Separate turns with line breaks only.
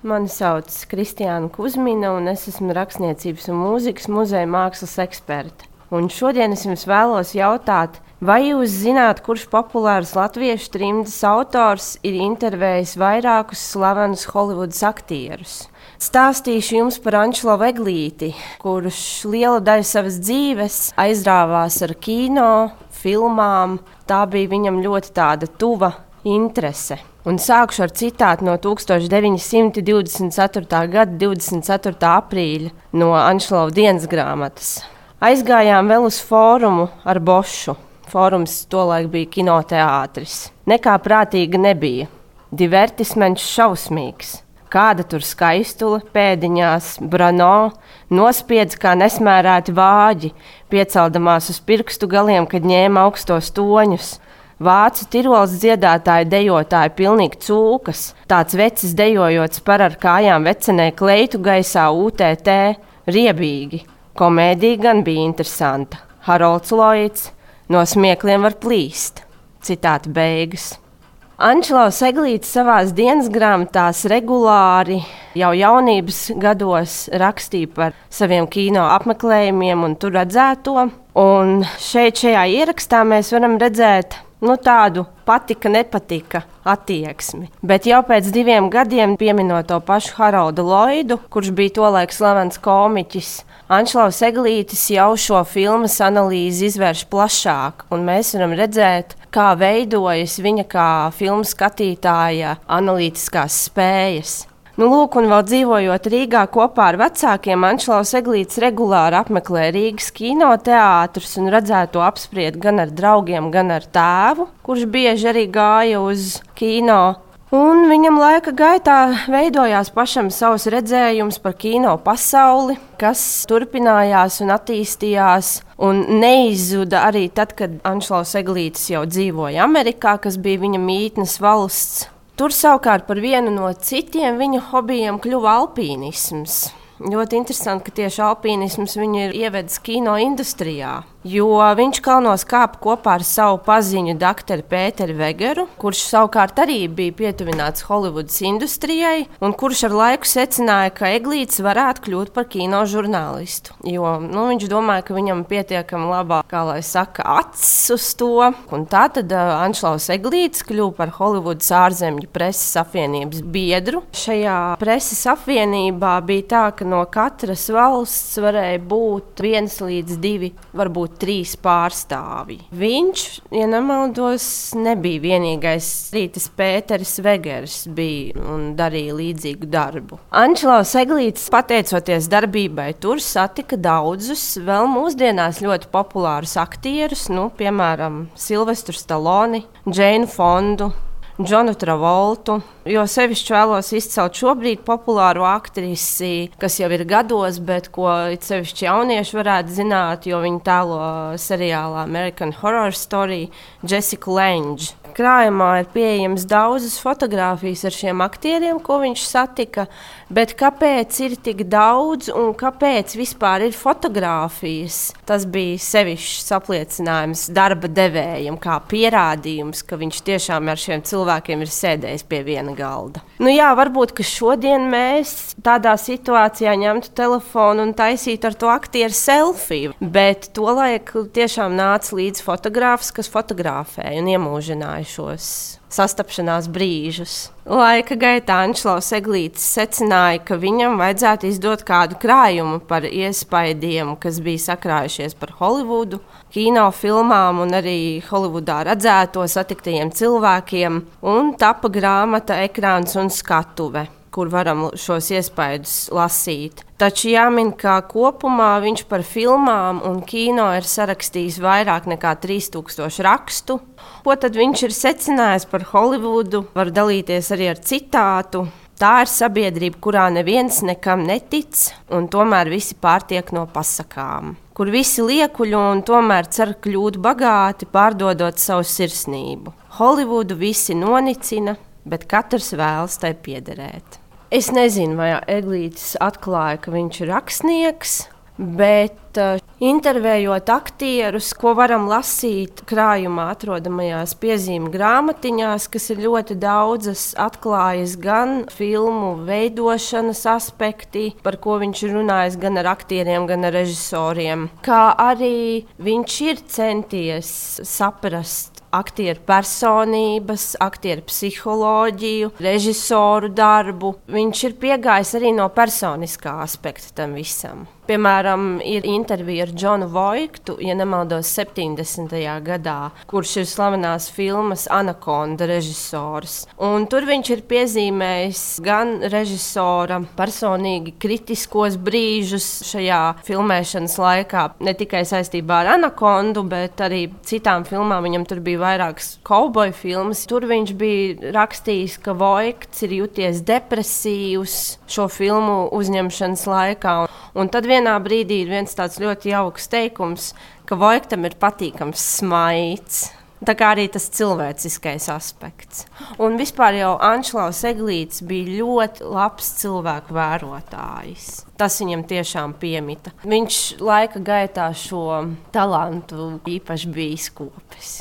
Mani sauc Kristiāna Kusmina, un es esmu rakstniecības un mūzikas muzeja mākslas eksperte. Un šodien es jums vēlos jautāt, vai jūs zināt, kurš populārs latviešu trimdas autors ir intervējis vairākus slavenus Holivudas aktierus? Stāstīšu jums par Anšlo Veglīti, kurš lielu daļu savas dzīves aizrāvās ar kino, filmām. Tā bija viņam ļoti tāda tuva interese. Un sākšu ar citātu no 1924. gada 24. aprīļa no Anšlova dienas grāmatas. Aizgājām vēl uz fórumu ar Bošu. Fórums tolaik bija kinoteātris. Nekā prātīga nebija. Divertisments šausmīgs. Kāda tur skaistula, pēdiņās, brano, nospiedz kā nesmērēti vāģi, pieceldamās uz pirkstu galiem, kad ņēma augstos toņus. Vācu tirols dziedātāji, dejotāji, pilnīgi cūkas. Tāds vecis dejojots par ar kājām vecenē kleitu gaisā, UTT, riebīgi. Komēdija gan bija interesanta. Harolds Loits, no smiekliem var plīst. Citāta beigas. Ančelaus Eglīts savā dienas grāmatās regulāri jau jaunības gados rakstīja par saviem kino apmeklējumiem un tur redzēto. Un šeit, šajā ierakstā, mēs varam redzēt nu, tādu patika, nepatika attieksmi. Bet jau pēc diviem gadiem, pieminot to pašu Haroldu Lloydu, kurš bija tolaik slavens komiķis, Anšlaus Eglītis jau šo filmu analīzi izvērš plašāk, un mēs varam redzēt, kā veidojas viņa kā filmu skatītāja analītiskās spējas. Nu, lūk, un vēl dzīvojot Rīgā kopā ar vecākiem, Anšlaus Eglīts regulāri apmeklē Rīgas kinoteātrus un redzēto apspriest gan ar draugiem, gan ar tēvu, kurš bieži arī gāja uz kino. Un viņam laika gaitā veidojās pašam savs redzējums par kino pasauli, kas turpinājās un attīstījās. Un neizzuda arī tad, kad Anšlaus Eglītis jau dzīvoja Amerikā, kas bija viņa mītnes valsts. Tur savukārt par vienu no citiem viņa hobijiem kļuva alpīnisms. Ļoti interesanti, ka tieši alpīnisms viņu ir ievedis kino industrijā. Jo viņš kalnos kāpa kopā ar savu paziņu, doktoru Pēteru Vegeru, kurš savukārt arī bija pietuvināts Holivudas industrijai, un kurš ar laiku secināja, ka Eglīts varētu kļūt par kino žurnālistu. Jo nu, viņš domāja, ka viņam pietiekami labā, kā lai saka, acis uz to. Un tā tad uh, Anšlaus Eglīts kļuva par Holivudas ārzemju preses apvienības biedru. Šajā preses apvienībā bija tā, ka no katras valsts varēja būt viens līdz divi, varbūt trīs pārstāvji. Viņš, ja nemaldos, nebija vienīgais. Rītas Pēters Vegers bija un darīja līdzīgu darbu. Ančelaus Eglīts, pateicoties darbībai, tur satika daudzus vēl mūsdienās ļoti populārus aktierus, nu, piemēram, Silvestru Staloni, Džeinu Fondu. Džonu Travoltu, jo sevišķi vēlos izcelt šobrīd populāru aktrisi, kas jau ir gados, bet ko sevišķi jaunieši varētu zināt, jo viņa tēlo seriālā American Horror Story Jessica Lange. Krājumā ir pieejamas daudzas fotogrāfijas ar šiem aktieriem, ko viņš satika. Bet kāpēc ir tik daudz un kāpēc vispār ir fotogrāfijas? Tas bija sevišķs apliecinājums darba devējiem, kā pierādījums, ka viņš tiešām ar šiem cilvēkiem ir sēdējis pie viena galda. Nu jā, varbūt šodien mēs tādā situācijā ņemtu telefonu un taisītu ar to aktieru selfiju, bet tolaik tiešām nāca līdzi fotogrāfs, kas fotografēja un iemūžināja šos sastapšanās brīžus. Laika gaitā Anšlaus Eglītis secināja, ka viņam vajadzētu izdot kādu krājumu par iespaidiem, kas bija sakrājušies par Holivudu, kino filmām un arī Holivudā redzēto satiktajiem cilvēkiem, un tapa grāmata Ekrāns un skatuve kur varam šos iespaidus lasīt. Taču jāmin, ka kopumā viņš par filmām un kino ir sarakstījis vairāk nekā 3000 rakstu. Ko tad viņš ir secinājis par Holivudu? Var dalīties arī ar citātu. Tā ir sabiedrība, kurā neviens nekam netic, un tomēr visi pārtiek no pasakām. Kur visi liekuļo un tomēr cer kļūt bagāti, pārdodot savu sirsnību. Holivudu visi nonicina, bet katrs vēlas tai piederēt. Es nezinu, vai Eglītis atklāja, ka viņš ir rakstnieks, bet uh, intervējot aktierus, ko varam lasīt krājumā atrodamajās piezīmju grāmatiņās, kas ir ļoti daudzas, atklājas gan filmu veidošanas aspekti, par ko viņš ir runājis gan ar aktieriem, gan ar režisoriem. Kā arī viņš ir centies saprast aktieru personības, aktieru psiholoģiju, režisoru darbu. Viņš ir piegājis arī no personiskā aspekta tam visam. Piemēram, ir intervija ar Džonu Voigtu, ja nemaldos, 70. gadā, kurš ir slavenās filmas Anakonda režisors. Un tur viņš ir piezīmējis gan režisora personīgi kritiskos brīžus šajā filmēšanas laikā, ne tikai saistībā ar Anakondu, bet arī citām filmām. Viņam tur bija vairākas kauboju filmas. Tur viņš bija rakstījis, ka Voigts ir jūties depresīvs šo filmu uzņemšanas laikā. Un tad vienā brīdī ir viens tāds ļoti jauks teikums, ka Vojktam ir patīkams smaids. Tā kā arī tas cilvēciskais aspekts. Un vispār jau Anšlaus Eglīts bija ļoti labs cilvēku vērotājs. Tas viņam tiešām piemita. Viņš laika gaitā šo talantu īpaši bija izkopis.